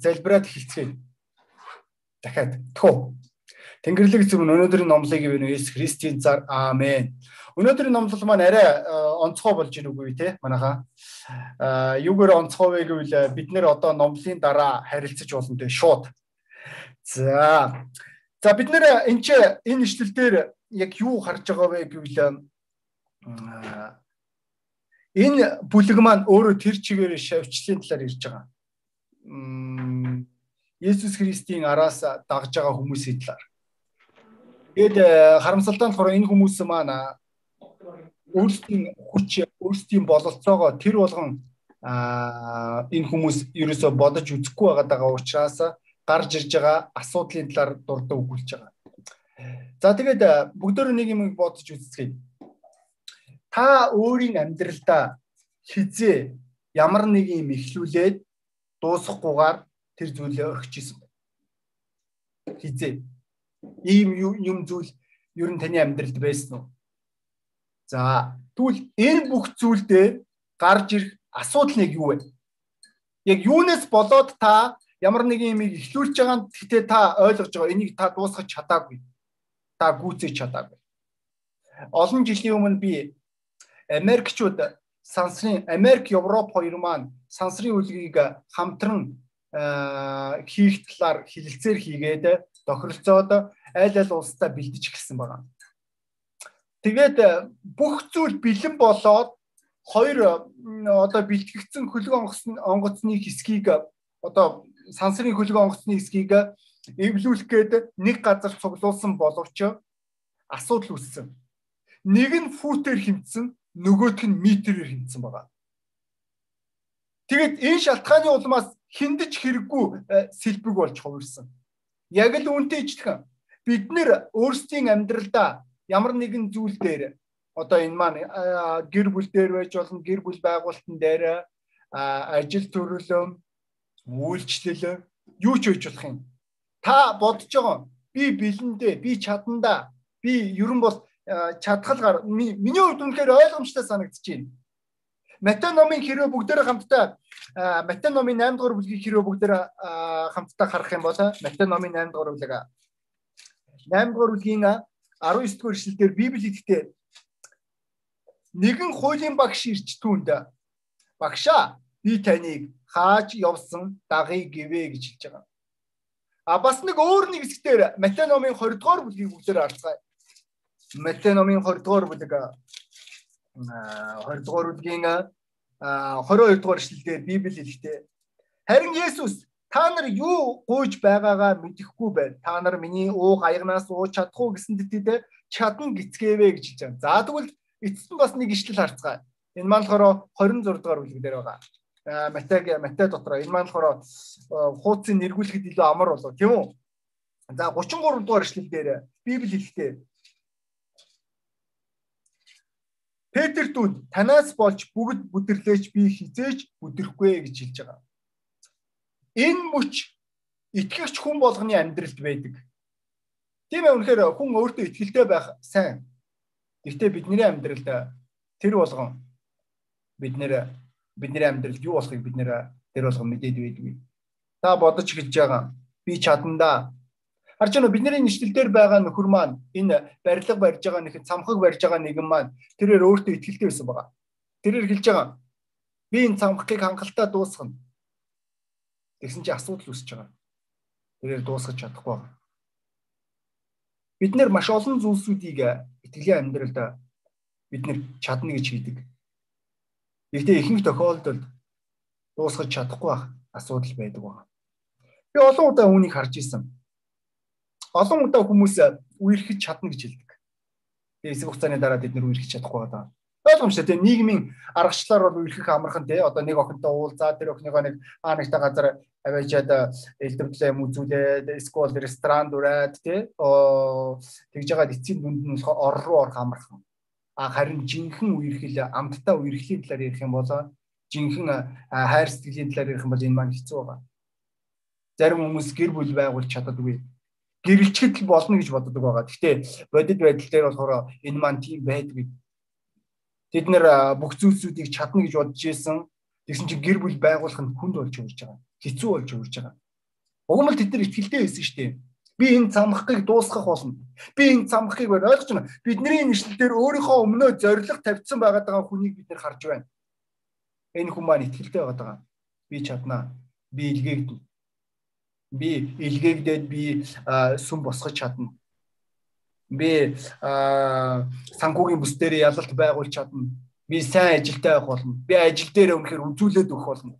залбираад хэлцгээе. Дахиад тхөө. Тэнгэрлэг эзэм өнөөдрийн номлыг ивэн Есүс Христийн цаар аамен. Өнөөдрийн номлол маань арай онцгой болж ийн үгүй те манайхаа. Аа юугаар онцгой вэ гэвэл бид нэр одоо номлын дараа харилцаж болно те шууд. За. За бид нэр энэ ч энэ ишлэл дээр яг юу харж байгаа вэ гэвэл энэ бүлэг маань өөрөө тэр чигээр шавьчлалын талаар ирж байгаа. Есүс Христийн араас дагж байгаа хүмүүсийн талаар. Тэгэд э, харамсалтай нь болохоор энэ хүмүүс маань өөрсдийн хүч, өөрсдийн бололцоогоо тэр болгон энэ хүмүүс ерөөсө бодож үзэхгүй байгаа учраас гарч ирж байгаа асуудлын талаар дурддаг өгүүлж байгаа. За тэгээд э, бүгдөө нэг юм бодож үзцгээе. Та өөрийн амьдралдаа хизээ ямар нэг юм ихлүүлээд дуусахгүйгээр тэр зүйлээ орхичихсан байна. Хизээ ийм юм зүйл ер нь таны амьдралд байсан уу? За тэгвэл энэ бүх зүйл дээр гарч ирэх асуудал нэг юу вэ? Яг юунаас болоод та ямар нэг юм ихлүүлж байгаа нь гэтээ та ойлгож байгаа энийг та дуусгах чадаагүй. Та гүйцэж чадаагүй. Олон жилийн өмнө би Америкчууд сансрын Америк, Европ хоёр маань сансрын үлгийг хамтран хийх талаар хилэлцээр хийгээд тохиролцоод аль аль улстай бэлдэж эхэлсэн байна. Тэгээд э, бүх зүйл бэлэн болоод хоёр одоо бэлтгэгдсэн хөлөг онгоцны хэсгийг одоо сансрын хөлөг онгоцны хэсгийг эвлүүлэх гээд нэг газар цуглуулсан боловч асуудал үүссэн. Нэг нь футээр хэмтсэн, нөгөөх нь метрээр хэмтсэн байгаа. Тэгээд энэ шалтгааны улмаас хиндэж хэрэггүй э, сэлбэг болж хувирсан. Яг л үнтэй ижилхэн бид нэр өөрсдийн амьдралдаа ямар нэгэн зүйл дээр одоо энэ маань гэр бүл дээр байж болно гэр бүл байгуулалтан дээр ажил төрөлөө үйлчлэл юу ч хийж болох юм. Та бодож байгаа би бэлэндээ би чадандаа би ерөн бол чадхалгаар миний хувьд үнэхээр ойлгомжтой санагдчихэв. Матай номын хэрэг бүгдээрээ хамтдаа Матай номын 8 дугаар бүлгийн хэрэг бүгдээрээ хамтдаа харах юм бол Матай номын 8 дугаар бүлэг 8 дугаар бүлгийн 19 дугаар эшлэлдэр Библи хэлэхдээ нэгэн хуулийн багш ирж түүнд багшаа би таныг хааж явсан дагыг гэвэ гэж хэлж байгаа. А бас нэг өөр нэг хэсгээр Матай номын 20 дугаар бүлгийг бүгдээр харцгаая. Матай номын 20 дугаар бүлэг 20 дугаар бүлгийн 22 дугаар эшлэлдэр Библи хэлэхдээ харин Есүс Та нар юу гуйж байгаагаа мэдэхгүй байна. Та нар миний ууг аягнаас ууж чадахгүй гэсэнд тэд чадна гисгээвэ гэж хэлж байгаа. За тэгвэл эцэст нь бас нэг ишлэл харцгаая. Энэ маань болохоор 26 дугаар бүлэг дээр байгаа. Матаг Матай дотор энэ маань болохоор хуудсын нэргүүлэхэд илүү амар болов тийм үү? За 33 дугаар ишлэл дээр Библи хэлэхдээ Петр дүнд танаас болж бүгд бүдэрлээч би хизээж бүдрэхгүй гэж хэлж байгаа энэ мөч итгэгч хүн болгоны амьдралд байдаг. Тийм ээ үнэхээр хүн өөртөө итгэлтэй байх сайн. Гэхдээ бидний амьдралд тэр болгон бид нэр бидний амьдралд юу болохыг бид нэр тэр болгон мэдээд байдгүй. Та бодож эхэлж байгаа. Би чадандаа Харж байна бидний нэшлэл дээр байгаа нөхөр маань энэ барилга барьж байгаа нэг цамхаг барьж байгаа нэгэн маань тэрээр өөртөө итгэлтэй байсан байгаа. Тэрээр хэлж байгаа. Би энэ цамхагыг хангалттай дуусгана. Тэгсэн чи асуудал үүсэж байгаа. Тэрээр дуусгаж чадахгүй байгаа. Бид нэр маш олон зүйлсүүдийг итгэлийн амьдралд бид нэр чадна гэж хийдэг. Гэхдээ ихэнх тохиолдолд дуусгаж чадахгүй байх асуудал байдаг байна. Би олон удаа үүнийг харж ирсэн. Олон удаа хүмүүс үерхэж чадна гэж хэлдэг. Тэгээ эсрэг хугацааны дараа бид нэр үерхэж чадахгүй байгаа ойлгомжтой тийм нийгмийн аргачлалаар бол үерхэх амархан тийм одоо нэг охинтой уулзаа тэр охиныгоо нэг аа нэгтэй газар аваачаад элдвэрлээ юм үзүүлээд скол ресторан дүрээд тийм тэгж байгаа эцсийн дүнд нь болохоор ор руу орох амархан. А харин жинхэнэ үерхэл амттай үерхлийн талаар ярих юм бол жинхэнэ хайр сэтгэлийн талаар ярих юм бол энэ маань хэцүү байгаа. Зарим хүмүүс гэр бүл байгуулж чаддаггүй гэрэлчгэд болно гэж боддог байгаа. Гэхдээ бодит байдал дээр болохоор энэ маань тийм байдгүй Тэд нэр бүх зүйлсүүдийг чадна гэж бодож исэн. Тэгсэн чинь гэр бүл байгуулах нь хүнд болж өгч байгаа. Хэцүү болж өгч байгаа. Уг нь тэд нар итгэлтэй байсан шүү дээ. Би энэ цамхыг дуусгах болно. Би энэ цамхыг байна. Ойлгож байна. Бидний нэшлэл дээр өөрийнхөө өмнөө зориг тавьсан байгаа даа хүнийг бид нар харж байна. Энэ хүн маань итгэлтэй байгаа. Би чаднаа. Би илгээгдэнэ. Би илгээгдээд би сүм босгож чадна. Би санхүүгийн бүс дээр ялалт байгуулж чадна. Би сайн ажилтай байх болно. Би ажил дээр өмнөхөр үзүүлээд өгөх болно.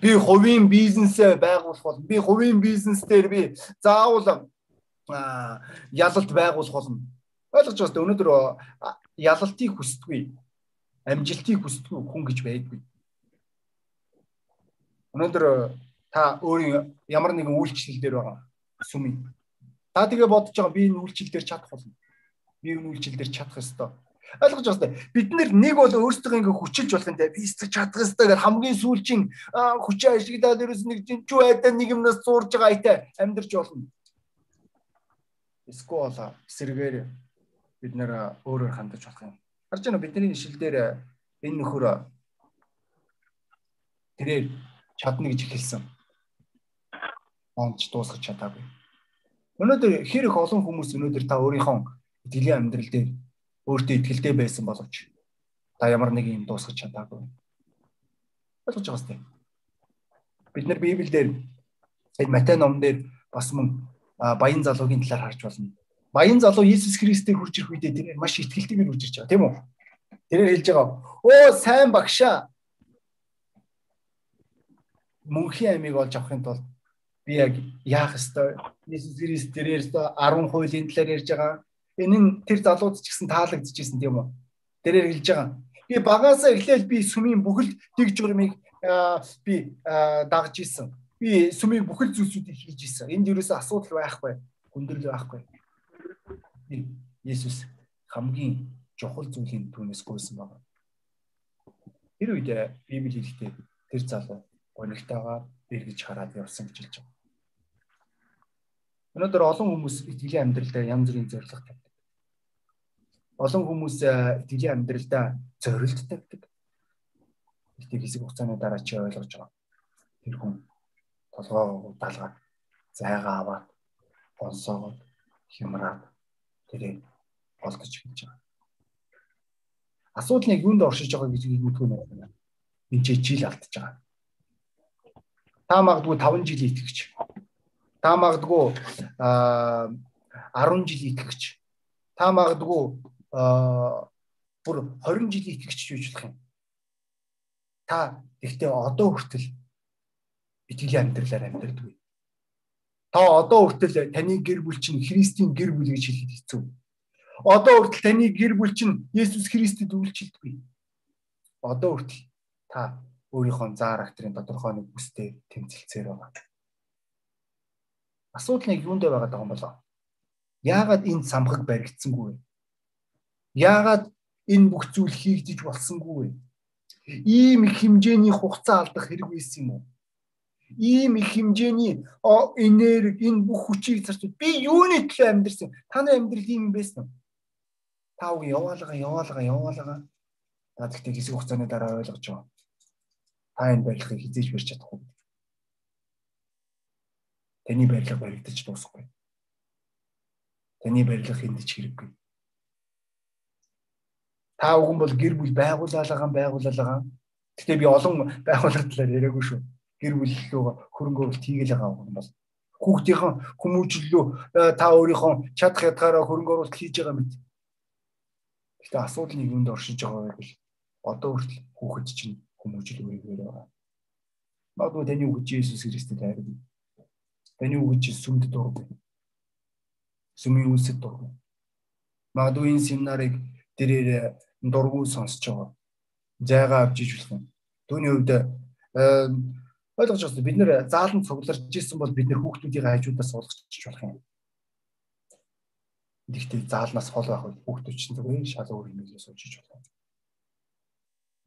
Би хувийн бизнесээ байгуулах болно. Би хувийн бизнес дээр би заавал ялалт байгуулах болно. Ойлгож байна. Өнөөдөр ялалтыг хүсдэггүй. Амжилтыг хүсдэггүй хүн гэж байдгүй. Өнөөдөр та өөрийн ямар нэгэн үйлчлэл дээр байгаа сүмийн Та тэгээ бодож байгаа би энэ үйлчлэл дээр чадах болно. Би энэ үйлчлэл дээр чадах ёстой. Ойлгож байгаа юм. Бид нэг бол өөрсдөө ингээ хүчилж болох юм те. Би эцэг чадах ёстой гэж хамгийн сүүлчийн хүчээ ашиглаад ерөөс нэг жинчүү айдаа нэг юмнаас зурж байгаа айтай амьдрч болно. Эсвэл эсрэгээр бид нэр өөрөөр хандаж болох юм. Харж байна бидний ишил дээр энэ нөхөр тэрээр чадна гэж хэлсэн. Онч дуусгах чадаагүй Өнөөдөр хэр их олон хүмүүс өнөөдөр та өөрийнхөө итгэлийн амьдрал дээр өөртөө итгэлтэй байсан боловч та ямар нэг юм дуусгах чадаагүй. Ойлгож байгаа сте. Бид нар Библиэлд энэ Матай номон дээр бас мөн баян залуугийн талаар харж байна. Баян залуу Иесус Христээр хурж ирэх үедээ тэр маш итгэлтэйгээр хурж ирж байгаа тийм үү? Тэрээр хэлж байгаа. Оо сайн багшаа. Мөнхийн амийг олж авахын тулд би яг яах ёстой Иесус Христ тэрээр 10 хуулийн талаар ярьж байгаа. Энэ нь тэр залууд ч гэсэн таалагдчихсэн тийм үү? Тэрээр хэлж байгаа. Би багаасаа эхлээл би сүмийн бүхэл дэг журмыг би дагж исэн. Би сүмийн бүхэл зүйлсүүдийг хийж исэн. Энд юусэн асуудал байхгүй. Хүндрэл байхгүй. Иесус хамгийн чухал зүйлийн түүнээс гойсон байна. Тэр үед Библи хэлэхдээ тэр залуу гонигтайгаа эргэж хараад явсан гэж хэлж байгаа. Өнөөдөр олон хүмүүс итгэлийн амьдралдаа янз бүрийн зорилго тавьдаг. Олон хүмүүс итгэлийн амьдралдаа зорилт тавьдаг. Гэтэ хэсэг хугацааны дараа чи ойлгож байгаа. Тэр хүн толгоо удаалгаад зайгаа аваад бонсоогоод хямраад тэрээ олдож гэж байгаа. Асуудал нь юунд оршиж байгаа гэж мэдгүй байна. Энд чи жил алдчихж байгаа. Та магадгүй 5 жил итгэж Та магадгүй 10 жил итгэгч. Та магадгүй бүр 20 жил итгэгч гэж болох юм. Та гэхдээ одоо хүртэл итгэлийн амьдралаар амьдардаг. Та одоо хүртэл таны гэр бүл чинь Христийн гэр бүл гэж хэлэхэд хэцүү. Одоо хүртэл таны гэр бүл чинь Есүс Христэд үйлчлэлтгүй. Одоо хүртэл та өөрийнхөө заа характерын тодорхой нэг бүстэй тэмцэлцээр байгаа. Асуудал нь юунд байгаад байгаа юм болоо? Яагаад энэ самхаг баригдсангүй вэ? Яагаад энэ бүх зүйл хийгдэж болсонгүй вэ? Ийм их хэмжээний хугацаа алдах хэрэг байсан юм уу? Ийм их хэмжээний энерги энэ бүх хүчийг зарч би юуны төлөө амьдрсан? Таны амьдрал ийм байсан уу? Та үг яваалгаа яваалгаа яваалгаа. Та гэхдээ хэсэг хугацааны дараа ойлгож байгаа. Та энэ барилгыг хизээж барьж чадахгүй. Таны барилга баригдаж дуусахгүй. Таны барилга хиндэж хэрэггүй. Та уган бол гэр бүл байгуулалгаа байгуулалгаа. Гэтэ би олон байгууллага талаар яриаггүй шүү. Гэр бүл лөө хөрөнгө оруулалт хийгээл байгаа юм бол хүүхдийн хүмүүжлөө э, та өөрийнхөө чадах ядгаараа хөрөнгө оруулалт хийж байгаа мэт. Гэтэ асуудал нь юунд оршиж байгаа гэвэл одоо хүртэл хүүхэд чинь хүмүүжил үргэлж байгаа. Магадгүй таны хүүхэд Иесус Христэд хайрдаг Таны үг чи сүмд дургүй. Сүмийн үлсэд дургүй. Магадгүй энэ семинарыг тэрээр дургүй сонсож байгаа. Зайгаа авч иж юм. Түүний хувьд ойлгож байна. Бид нэр заалан цугларч ирсэн бол бид нэр хүүхдүүдийн хажуудаас суулгачих болох юм. Гэхдээ заалнаас хол байх хүүхдүүд чинь зүгээр шал өөр юм сууж иж болох юм.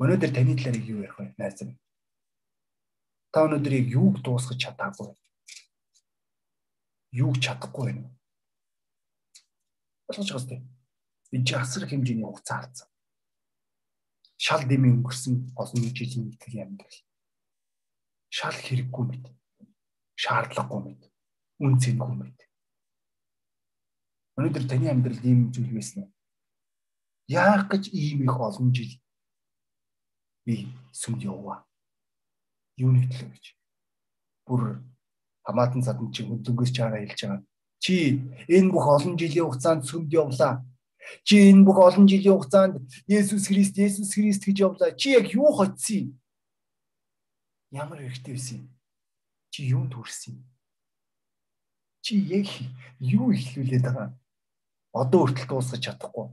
Өнөөдөр таны талаар юу ярих вэ? Найз минь. Та өнөөдөр юуг дуусгах чадаагүй юу чадахгүй байна. Ойлгож байгаа сте. Энд чи асар хэмжээний хугацаа алдсан. Шал дэмий өнгөрсөн олон жилийн итгэл амьдрал. Шал хэрэггүй мэт. Шаардлагагүй мэт. үн цэнгүй байт. Өнөөдөр таны амьдралд ийм зүйл байсан уу? Яах гэж ийм их олон жил би сүмд яваа. Юуны төлөө гэж. Бүр хамаатан садан чи хөдөлгөөс чаараа хэлж байгаа. Чи энэ бүх олон жилийн хугацаанд сүмд явлаа. Чи энэ бүх олон жилийн хугацаанд Есүс Христ, Есүс Христ гэж явлаа. Чи яг юу хоцсон юм? Ямар хэрэгтэй байсан юм? Чи юунд хүрсэн юм? Чи яг юу ихлүүлээд байгаа? Одоо хүртэл дуусгаж чадахгүй.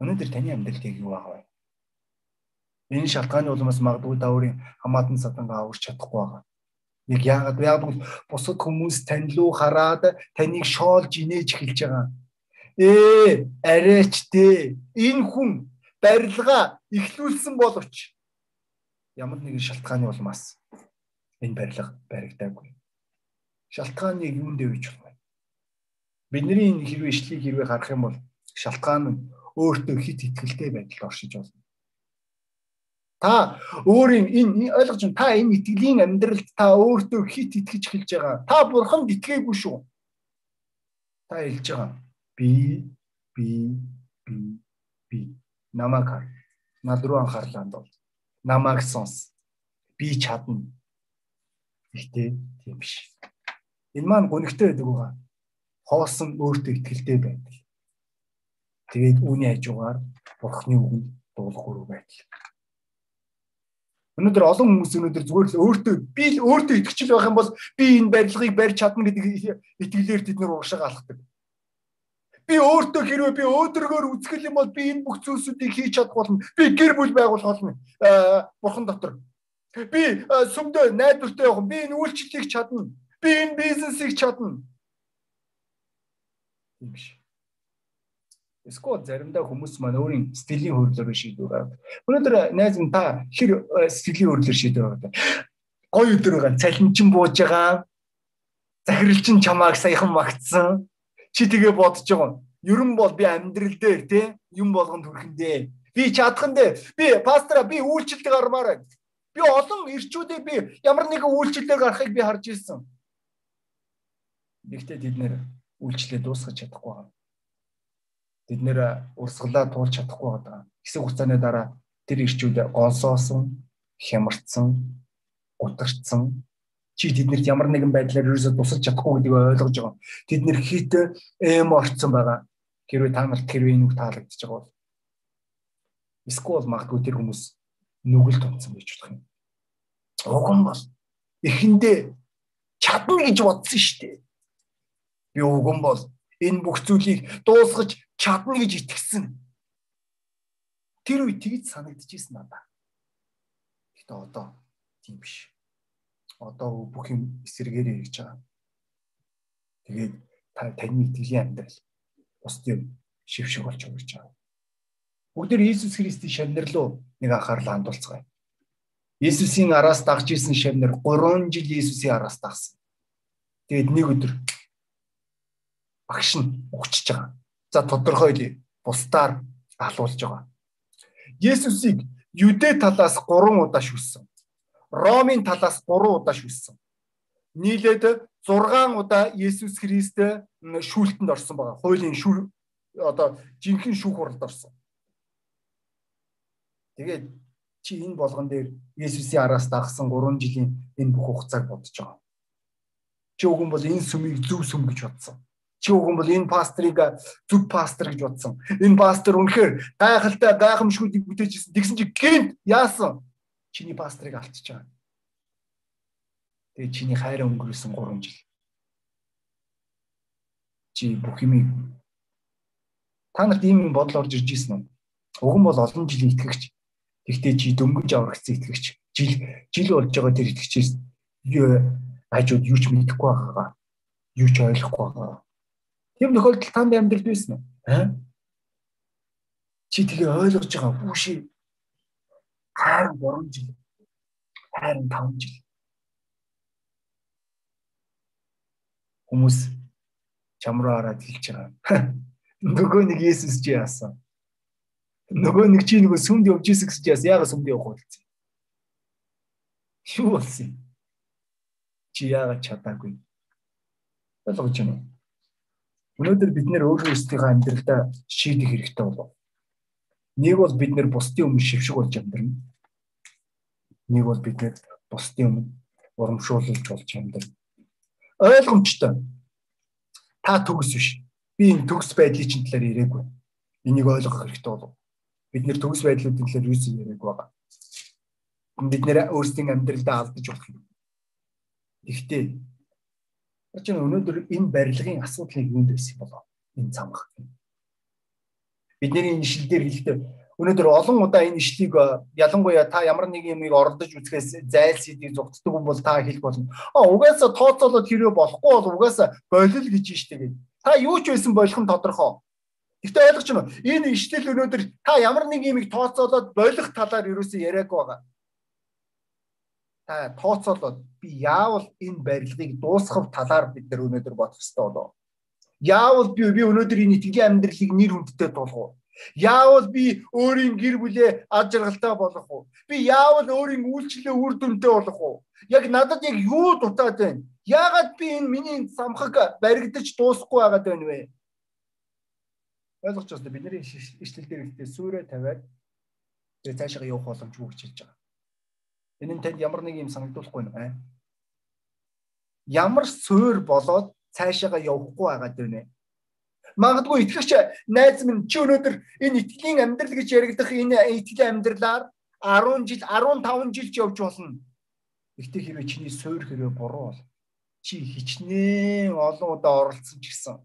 Өнөөдөр таны амьдралд яг юу байгаа вэ? Энэ шалтгааны улмаас магадгүй та өөрийн хамаатан садангаа аварч чадахгүй байгаа. Яг яагаад яг бусад хүмүүс тань руу хараад таныг шоолж инээж эхэлж байгаа. Ээ, арайч дээ. Энэ хүн барилга ихлүүлсэн боловч ямар нэгэн шалтгааны улмаас энэ барилга баригдаагүй. Шалтгааны юунд дэвж байна? Бидний энэ хэрвээ ишлийг хэрвээ харах юм бол шалтгаан нь өөртөө хит итгэлтэй байдалд оршиж болно. Та өөрийн энэ ойлгож байна. Та энэ итгэлийн амьдралд та өөртөө хит итгэж эхэлж байгаа. Та бурханд итгээгүй шүү. Та хэлж байгаа. Би би би би намайг хар. Над руу анхаарлаа бол намайг сонс. Би чадна. Гэхдээ тийм биш. Энэ маань гонигтой байдаг байгаа. Хоосон өөртөө ихтэй байдаг. Тэгээд үүний хажуугаар Бурхны үгэнд дуулах үрүү байдал. Өнөөдөр олон хүмүүс өнөөдөр зүгээр л өөртөө би л өөртөө итгэжл байх юм бол би энэ барилгыг барьж чадна гэдэг итгэлээр тэд нар уушаа алхдаг. Би өөртөө хэрвээ би өөдрөгөөр үзэх юм бол би энэ бүх зүйлсүүдийг хийж чадах болно. Би гэр бүл байгуулах болно. Бурхан дотор. Би сүмдөө найдвартай явах. Би энэ үйлчлэлийг чадна. Би энэ бизнесийг чадна. Биш. Эсвэл заримдаа хүмүүс маань өөрийн стилийн хөрөлөөр шийдвэр гаргадаг. Өнөөдөр найз минь та хэр стилийн хөрөлөөр шийдвэр гаргадаг. Гой өдөр байгаа. Цалинчин бууж байгаа. Захиралчин чамааг саяхан магтсан Чи тэгээ бодож байгаа. Ерөн бол би амьдрал дээр те юм болгонд хүрэхэндээ. Би чадхан дээ. Би пастора би үйлчлэлд гармаар байна. Би олон ирчүүдээ би ямар нэгэн үйлчлэлээр гарахыг би харж ирсэн. Гэхдээ тэд нэр үйлчлэлээ дуусгаж чадахгүй байгаа. Тэд нэр урсгалаа туулж чадахгүй байгаа. Хэсэг хугацааны дараа тэр ирчүүд гонсоосон, хямарцсан, гутарцсан чи тэднэрт ямар нэгэн байдлаар ерөөсөө тусалж чадахгүй гэдгийг ойлгож байгаа. Тэд нэр хит эм орцсон байгаа. Хэрвээ та нарт хэрвээ энэ үг таалагдчихж байгаа бол эсвэл магадгүй тэр хүмүүс нүгэлт унтсан байж болох юм. Уг нь бол эхэндээ чадна гэж бодсон шүү дээ. Би уг нь бол энэ бүх зүйлийг дуусгаж чадна гэж итгэсэн. Тэр үе тэгж санагдчихсэн надаа. Гэтэ одоо тийм биш одоо бүх юм эсэргээрээ хийж байгаа. Тэгээд таны итгэлийн амьдрал бусдын шившиг болж өгч байгаа. Бүгдээр Иесус Христийн шавнар руу нэг анхаарлаа хандуулцгаая. Иесусийн араас дагж исэн шавнар 3 жил Иесусийн араас дагсан. Тэгээд нэг өдөр багш нь угчиж байгаа. За тодорхойлъё. Бусдаар алуулж байгаа. Есүсийг Юдэ талаас 3 удаа шүссэн. Ромын талаас 3 удаа шүлсэн. Нийлээд 6 удаа Есүс Христ шүүлтэнд орсон байгаа. Хуулийн шүүл одоо жинхэнэ шүүх хуралд орсон. Тэгээд чи энэ болгон дээр Есүсийн араас дагсан 3 жилийн энэ бүх хугацааг бодож байгаа. Чи үгэн бол энэ сүмийг зөв сүм гэж бодсон. Чи үгэн бол энэ пастрыг зөв пастор гэж бодсон. Энэ пастор үнэхээр гайхалтай гайхамшгуудыг бүтээжсэн. Тэгсэн чи гинт яасан? чиний пастрыг алдчихж байгаа. Тэгээ чиний хайраа өнгөрөөсөн 3 жил. Чи бүх юм та нарт ийм бодол орж ирж ийсэн үү? Уг нь бол олон жилийн итгэгч. Тэгтээ чи дөнгөж аврагцсан итгэгч. Жил жил болж байгаа тэр итгэгчээс хажууд юу ч мэдэхгүй байгаа. Юу ч ойлгохгүй байгаа. Тийм тохиолдолд танд амьдрал байсан уу? Аа? Чи тэгээ ойлгож байгаа бүшээ хайр 3 жил хайр 5 жил хүмүүс чам руу хараад хэлж байгаа. Нөгөө нэг Есүс чи яасан. Нөгөө нэг чи нөгөө сүмд явж ирсэн гэж яасан. Яагаад сүмд явах болсон? Юу болсон Чи яагаад чадаагүй? Ойлгож байна уу? Өнөөдөр бид нэр өөрөө өөрсдийнхөө амьдралдаа шийдэх хэрэгтэй болов. Нэг бол бид нэр бусдын өмнө шившиг болж амьдрна. Нэг бол бид нэр бусдын өмнө урамшуулж болж амьдрна. Ойлгомжтой. Та төгс биш. Би энэ төгс байдлын чинь талаар ирээгүй. Энийг ойлгох хэрэгтэй болов. Бид нэр төгс байдлуудын талаар юу ч яриаг байгаа. Бид нэр өөрсдийн амьдралдаа алдаж болох юм. Гэхдээ чи өнөөдөр энэ барилгын асуудлыг юунд байсан болоо? Энэ цамх. Бидний энэ шил дээр хэлдэг өнөөдөр олон удаа энэ ишлийг ялангуяа та ямар нэг юмыг оролдож үзэхээс зайлсхийдийг зугтдаг хүн бол та хэлэх болно. А угаасаа тооцоолоод хэрэг болохгүй бол угаасаа болил гэж штэ гэж. Та юу ч байсан болох нь тодорхой. Гэхдээ ойлгож байна уу? Энэ ишлэл өнөөдөр та ямар нэг юмыг тооцоолоод болох талаар юусэн яриаг байгаа. Та тооцоолоод би яавал энэ барилгыг дуусгах талаар бид нар өнөөдөр бодох хэрэгтэй болоо. Яавал би би өнөөдөр энэ итгэлийн амьдралыг нэр хүндтэй тулгуу. Яавал би өөрийн гэр бүлээ ад жаргалтай болгох уу? Би яавал өөрийн үйлчлэлээ үр дүнтэй болгох уу? Яг надад яг юу дутаад байна? Яагаад би энэ миний самхаг баригдаж дуусахгүй байгаад байна вэ? Ойлгож байна. Бидний ишлэл дээр ихтэй сүрэ тавиад тэгээ цаашаа явах боломжгүй хэлж байгаа. Энэ нь танд ямар нэг юм санагдуулахгүй байна. Ямар суур болоод цаашаага явахгүй байгаад байна. Магадгүй итгэгч найз минь чи өнөөдөр энэ итгэлийн амьдрал гэж яригдах энэ итгэлийн амьдралаар 10 жил 15 жил ч явж болно. Гэхдээ хэрвээ чиний суур хэрвээ буруу бол чи хичнээн олон удаа оролцсон ч гэсэн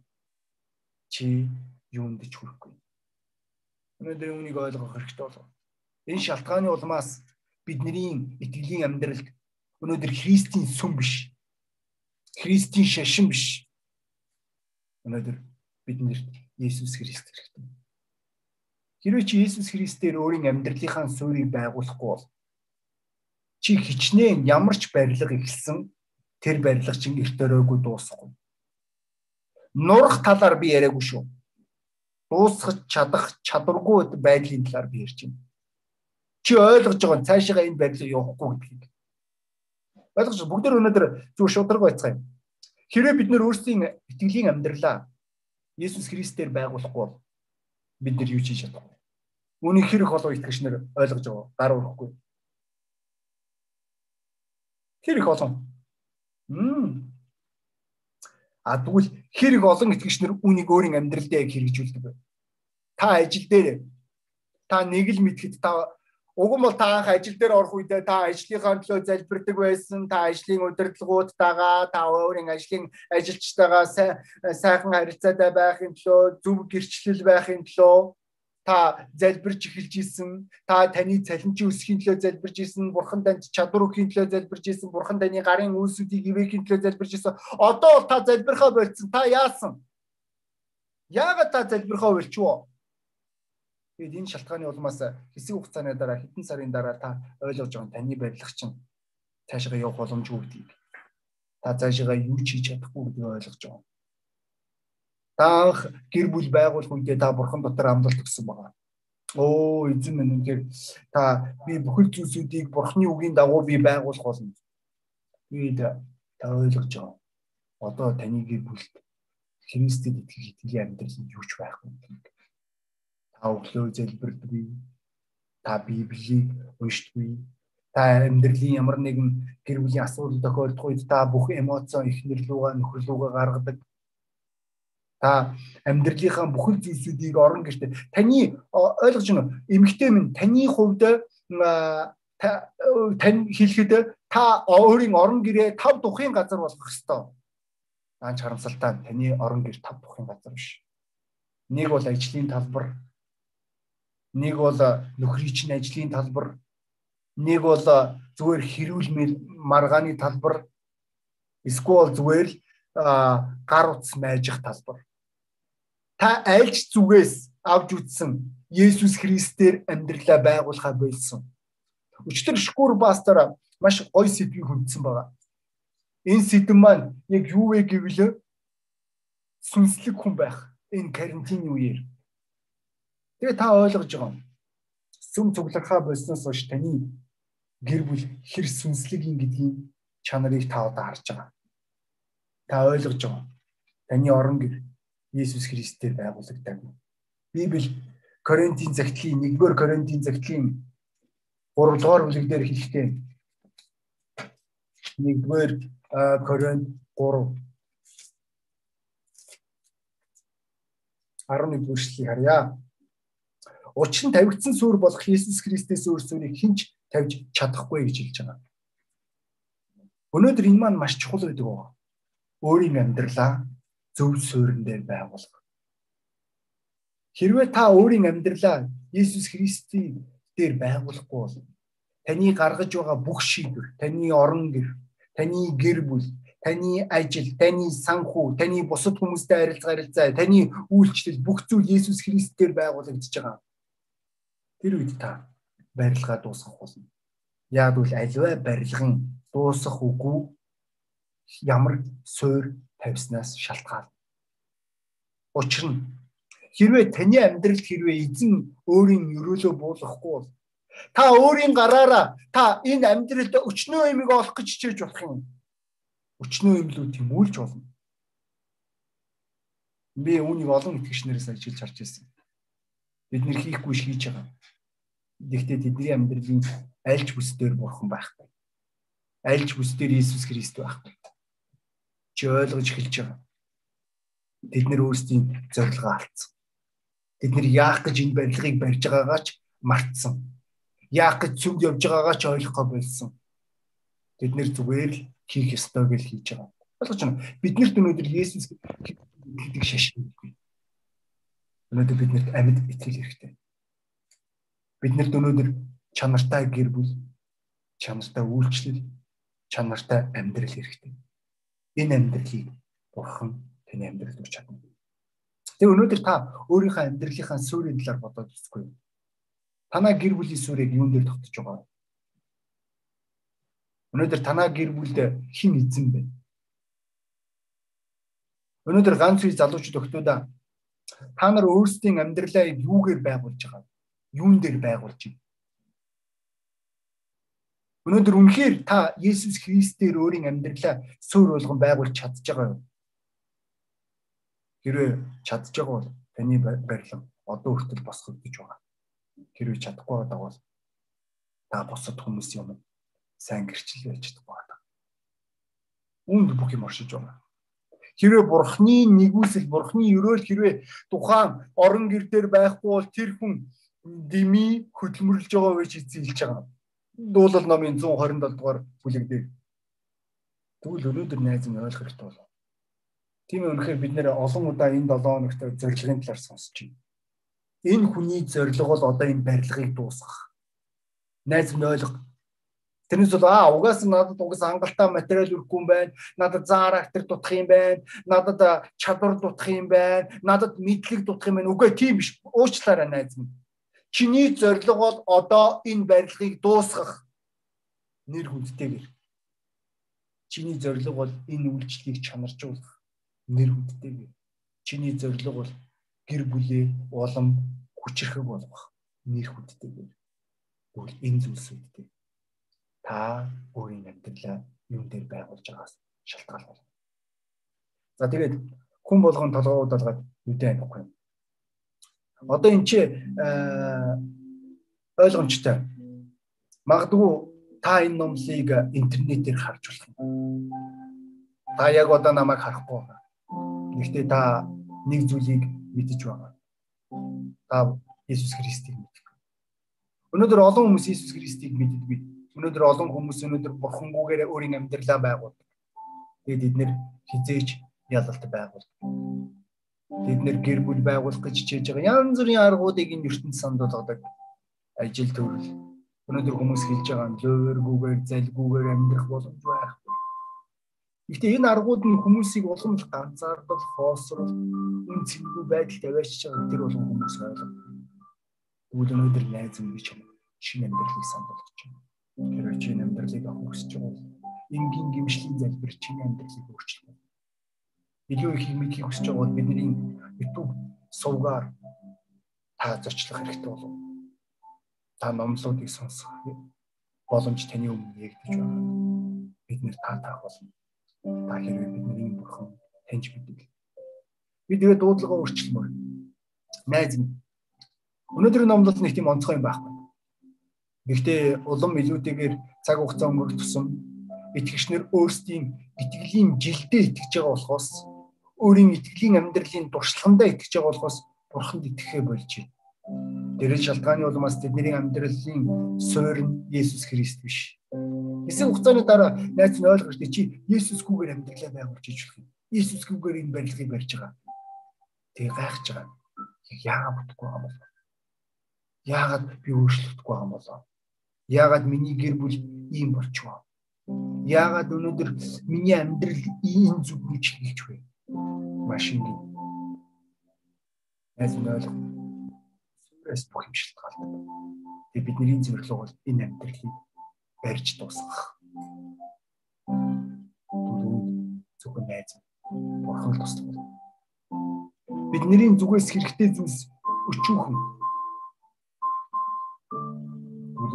чи юунд ч хүрэхгүй. Өнөөдөр үүнийг ойлгох хэрэгтэй болов. Энэ шалтгааны улмаас бидний итгэлийн амьдралд өнөөдөр Христийн сүм биш. Христийн шашин биш. Өнөөдөр биднэрт Есүс Христ хэрэгтэй. Хэрвээ чи Есүс Христээр өөрийн амьдралынхаа суурийг байгуулахгүй бол чи хичнээн ямар ч барилга ихэлсэн тэр барилга чинь эрт өрөөгүй дуусахгүй. Нурах талаар би яриаггүй шүү. Дуусгах чадах чадваргүй байдлын талаар би ярьж байна. Чи ойлгож байгаа цаашаа энэ барилга явахгүй гэдгийг. Ойлгож бүгд өнөөдөр зүгээр шударга байцгаая. Хэрвээ бид нөр өөрсдийн итгэлийн амьдралаа Есүс Христээр байгуулахгүй бол бид нар юу хийж чадахгүй. Үүнийг хэрэг болов итгэгч нар ойлгож байгаа. Гар өрөхгүй. Хэрэг олон. Мм. А тэгвэл хэрэг олон итгэгч нар үүнийг өөрийн амьдрал дээр хэрэгжүүлдэг. Та ажил дээр та нэг л мэдхэд та Уг нь бол та анх ажил дээр орох үедээ та ажлынхаа төлөө залбирдаг байсан, та ажлын удирдлагуудтайгаа, та өөрийн ажлын ажилчтайгаа сайхан харилцаатай байхын төлөө, зөв гэрчлэл байхын төлөө та залбирч эхэлж исэн, та таны цалинчийн өсөхийн төлөө залбирч исэн, бурхан танд чадвар өгөхийн төлөө залбирч исэн, бурхан таны гарын үйлсүүдийг ивэхийн төлөө залбирч исэн. Одоо бол та залбирхаа болцсон. Та яасан? Яагаад та залбирхаа болчихвоо? Тэгээд энэ шалтгааны улмаас хэсэг хугацааны дараа хэдэн сарын дараа та ойлгож байгаа таны барилга чинь цаашгаа явах боломжгүй гэдгийг. Та цаашгаа юу ч хийж чадахгүй гэдгийг ойлгож байгаа. Та анх гэр бүл байгуулах үедээ та бурхан дотор амлалт өгсөн байгаа. Оо эзэн минь үнээр та би бүхэл зүйлсүүдийг бурханы үгийн дагуу би байгуулах болно. Би та ойлгож байгаа. Одоо таны гэр бүлд Христэд итгэх итгэлийн амьдрал юу ч байхгүй гэдэг та өглөө залбирдаггүй та библийг уншдаггүй та амьдралын ямар нэгэн гэр бүлийн асуудал тохиолдох үед та бүх эмоцон ихнэр лугаа нөхөр лугаа гаргадаг та амьдралынхаа бүхэл зүйлсүүдийг орон гэртээ таны ойлгож байна эмэгтэй минь таны хувьд тань хэлэхэд та өөрийн орон гэрээ тав тухын газар болох ёстой. Аач харамсалтай таны орон гэр тав тухын газар биш. Нэг бол ажлын талбар, нэг бол нөхрийн чинь ажлын талбар, нэг бол зүгээр хэрүүл маргааны талбар, эсвэл зүгээр гар утас майжих талбар. Та альч зүгээс авч үзсэн Есүс Христээр амьдралаа байгуулахаа болсон. Өчтөр шкур пастор маш гоё сэдвийг хүндсэн байгаа. Энэ сэдв маань яг юу вэ гэвэл сүнслэг хүн байх энэ карантины үеэр Тэгээ та ойлгож байгаа. Сүм цуглархаа болсноос хойш таны гэр бүл хэр сүнслэг юм гэдгийг чанарыг та одоо харж байгаа. Та ойлгож байгаа. Таны орон гэр Иесус Христээр байгуулагдав. Библи Коринтын загтлын 1-р Коринтын загтлын 3 дугаар бүлэг дээр хэлэхдээ 1-р Коринт 3 11 дүршлийг харъя. Учир нь тавигдсан сүр болох Иесус Христээс өөр сүрийг хинч тавьж чадахгүй гэж хэлж байгаа. Өнөөдөр энэ маань маш чухал байдаг байна. Өөрийн амьдралаа зөв суурин дээр байгуулах. Хэрвээ та өөрийн амьдралаа Иесус Христийн дээр байгуулахгүй бол таны гаргаж байгаа бүх шийдвэр, таны орон гэр, таны гэр бүл, таны ажил, таны санхүү, таны бусад хүмүүстэй харилцаа харилцаа, таны үйлчлэл бүх зүйл Есүс Христээр байгуулагдаж байгаа. Тэр үед та барилгаа дуусгах болно. Яг үл аливаа барилгын дуусах үгүй ямар суур тавьснаас шалтгаална. Учир нь хэрвээ таны амьдралд хэрвээ эзэн өөрийн өрөөлөө буулгахгүй бол та өөрийн гараараа та энэ амьдралд өчнөө юмыг олох гэж хичээж болох юм өчнөө юмлууд тэмүүлж болно. Би үүнийг олон итгэгч нараас ажиллаж харж байсан. Бид нэр хийхгүй ш хийж байгаа. Гэхдээ тэдний амьдралын альж бүсдээр бурхан байхгүй. Альж бүсдээр Иесус Христ байхгүй. Чи ойлгож эхэлж байгаа. Тэд нэр өөрсдийн зорилгоо алдсан. Тэд нэр яах гэж энэ барилгыг барьж байгаагаа ч мартсан. Яах гэж цүмд явж байгаагаа ч ойлгохгүй болсон. Тэд нэр зүгээр л хийх ёстой гэж хийж байгаа. Ойлгож байна. Биднэрт өнөөдөр Есүс гэдэг шашингүй. Өнөөдөр биднэрт амьд итгэл хэрэгтэй. Биднэрт өнөөдөр чанартай гэр бүл, чанартай үйлчлэл, чанартай амьдрал хэрэгтэй. Энэ амьдралыг Бурхан таны амьдралд өгч чадна. Тэгээ өнөөдөр та өөрийнхөө амьдралынхаа суурийн талаар бодоод үзгүй. Танаа гэр бүлийн суурийг юун дээр тогтож байгаа вэ? Өнөөдөр танаа гэр бүлд хэн эзэн бэ? Өнөөдөр ганц үе залуучууд өгтөөдөө та нар өөрсдийн амьдралаа юугээр байгуулж байгаа? Юун дээр байгуулж байна? Өнөөдөр үнэхээр та Есүс Христээр өөрийн амьдралаа суурь болгон байгуулж чадж байгаа юу? Хэрвээ чадж байгаа бол таны барилга одоо хүртэл босгогдож байгаа. Хэрвээ чадахгүй байгаа бол та босод хүмүүс юм сайн гэрчлэл байж чадахгүй байна. Үүнд бүх юм оршиж байна. Хэрвээ бурхны нэгүсэл, бурхны өрөөл хэрвээ тухайн орон гэр дээр байхгүй бол тэр хүн дими хөдөлмөрлж байгаа гэж хэлж байгаа. Дуулал номын 127 дугаар бүлэг дээр. Тэгвэл өнөөдөр найз минь ойлгох хэрэгтэй болов. Тийм үнэхээр бид нэр олон удаа энэ 7 хоногт зорилгын талаар сонсч байна. Энэ хүний зорилго бол одоо энэ барилгыг дуусгах. Найз минь ойлго Тэрнээс бол аа угаасаа надад угаасаа хангалттай материал өрөхгүй юм байна. Надад зарактер дутах юм байна. Надад чадвар дутах юм байна. Надад мэдлэг дутах юм байна. Үгүй тийм биш. Уучлаарай найз минь. Чиний зорилго бол одоо энэ барилгыг дуусгах нэр хүндтэйгэр. Чиний зорилго бол энэ үйлчлэгийг чанаржуулах нэр хүндтэйгэр. Чиний зорилго бол гэр бүлээ улам хүчрэхэг болгох нэр хүндтэйгэр. Тэгвэл энэ зүйлсүүдтэй та өөрийн амьдралаа юм дээр байгуулж байгаас шалтгаална. За тэгээд хүн болгон толгоо удалгаад үдэ амихгүй. Одоо эн чи ойлгомжтой. Магадгүй та энэ номлыг интернетээр харж болох юм. Та яг одоо намайг харахгүй байна. Гэхдээ та нэг зүйлийг мэдэж байгаа. Та Иесус Христийг мэддэг. Өнөөдөр олон хүмүүс Иесус Христийг мэддэг Өнөөдөр олон хүмүүс өнөөдөр бурхангүйгээр өөрийн амьдралаа байгуулдаг. Тэгээд эдгээр хизээч ялалт байгуулдаг. Бид нэр гэр бүл байгуулах гэж хичээж байгаа янз бүрийн аргуудыг энэ ертөнд санд болгодог. Ажил төрөл. Өнөөдөр хүмүүс хэлж байгаа нь лөөргүүгээр, залгүүгээр амьдрах боломж байхгүй. Гэхдээ энэ аргууд нь хүмүүсийг улам л ганцаардал, хоосрол, үн цэнгүй байдалд аваачиж байгаа тэр болгон хүмүүс ойлгоно. Тэгвэл өнөөдөр найз би чамд шинэ амьдралыг санд болгож байна хэрвээ чи амьдралыг авах хүсэж байгаа бол энгийн гимшлийн залбир чиний амьдралыг өөрчилнө. Илүү их мэдхийг хүсэж байгаа бол бидний YouTube сувгаар та зочлох хэрэгтэй болов. Та номлуудыг сонсох боломж таны өмнө нэгдэж байна. бид нэр таатах болно. Та хэрвээ бидний бурхан таньж мэдвэл. Би тэгээд дуудлагаа өөрчлөмөр. Найз минь. Өнөөдрийн номлол нэг тийм онцгой юм байхгүй. Гэхдээ улам илүүтэйгээр цаг хугацаа өнгөрөх тусам итгэгчнэр өөрсдийн итгэлийн жилдээ итгэж байгаа болохоос өөрийн итгэлийн амьдралын туршлагандаа итгэж байгаа болохоос бурханд итгэхээ болж байна. Дээрэл шалтгааны улмаас тэдний амьдралын суурь нь Есүс Христ биш. Хэсэг хугацааны дараа найз нь ойлгож чи Есүсгүйгээр амьдралаа байгуулж иж болох юм. Есүсгүйгээр энэ барилгыг барьж байгаа. Тэгээ гайхаж байгаа. Яагаад бодохгүй юм бол? Яагаад би өөрчлөгдөхгүй юм бол? Яагаад миний гэр бүл ийм болчихвоо? Яагаад өнөөдөр миний амьдрал ийм зүг рүү чиглэж вэ? Машин. Найз нь ойлгох сүрээс бүх юм шалтгаалдаг. Тэгээ бидний зорилго бол энэ амьдралыг барьж дуусгах. Түлүүд зөвхөн найз бурхан туслах. Бидний зүгээс хэрэгтэй зүйлс өчүүхэн.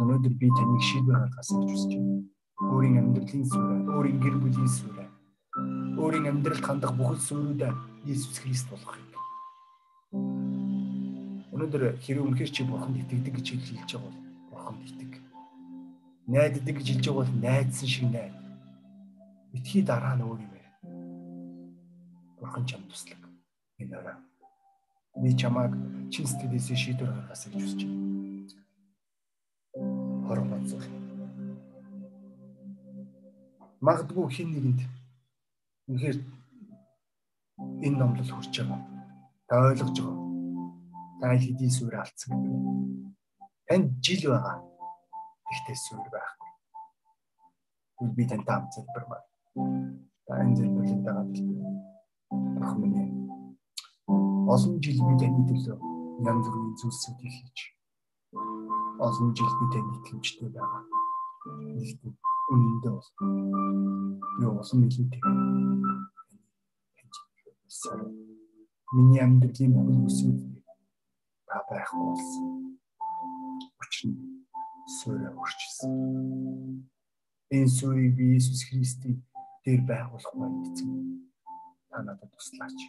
Өнөөдөр би таныг шийдвэр гаргахаас гэж хүсэж байна. Өөрийн амьдралын сүрэ, өөрийн гэр бүлийн сүрэ, өөрийн амьдралд хандах бүхэл сүрүүдээ Иесус Христ болгох юм. Өнөөдөр хэрэг үнэхэр чи бурханд итгэдэг гэж хэлж байгаа бол бурханд итэг. Найддаг гэж хэлж байгаа бол найдсан шиг найд. Итгий дараа нь өөр юм байна. Бурхан чам туслаг. Энэ орой. Би чамааг чин сэтгэлээсээ шийдвэр гаргасаа гэж хүсэж байна. Хорон бацах. Магадгүй хин нэгэнд үнэхээр энэ номлол хүрч байгаа. Та ойлгож байгаа та хэдийн сүр алдсан гэдэг. Танд жил байгаа. Ихтэй сүр байхгүй. Үл би тань таам залбирмаа. Та энэ залбирлыг дагаад бурхан минь олон жил би таны төлөө янз бүрийн зүйлсүүдийг хийж олон жил би таны итгэмжтэй байгаа. Нэгт үнэндээ бол би олон нийлэнтэй. Миний амьдралын бүсүүд та байхгүй болсон. Учир нь суурь өрчсөн. Энэ суурийг би Иесус Христийн дээр байгуулах байна гэсэн. Та надад туслаач.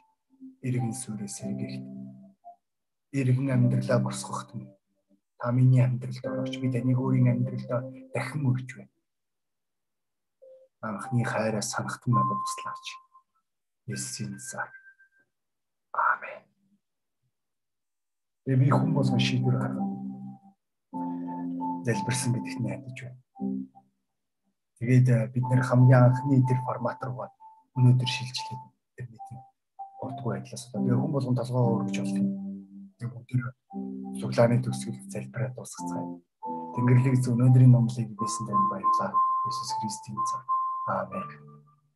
Иргэн суурьээс сэргийгт. Иргэн амьдралаа босгохт нь та миний амьдралд орооч. Би таныг өөрийн амьдралдаа дахин өрж байна. Анхны хайраа санахт нь надад туслаач. Есүсийн цаа Тэгээ би хүн болгон шийдвэр гаргав. Залбирсан гэдэгт найдаж байна. Тэгээд э, бид нэр хамгийн анхны тэр формат руу өнөөдөр шилжлээд тэр тийм урдгүй байдлаас одоо би хүн болгон толгоо өөргөж болдог. Тэг бүгдээр суглааны төгсгөл залбираад дуусгацгаая. Тэнгэрлэг зөв өнөөдрийн номлыг бисэн танд баярлалаа. Иесус Христийн цаа. Amen.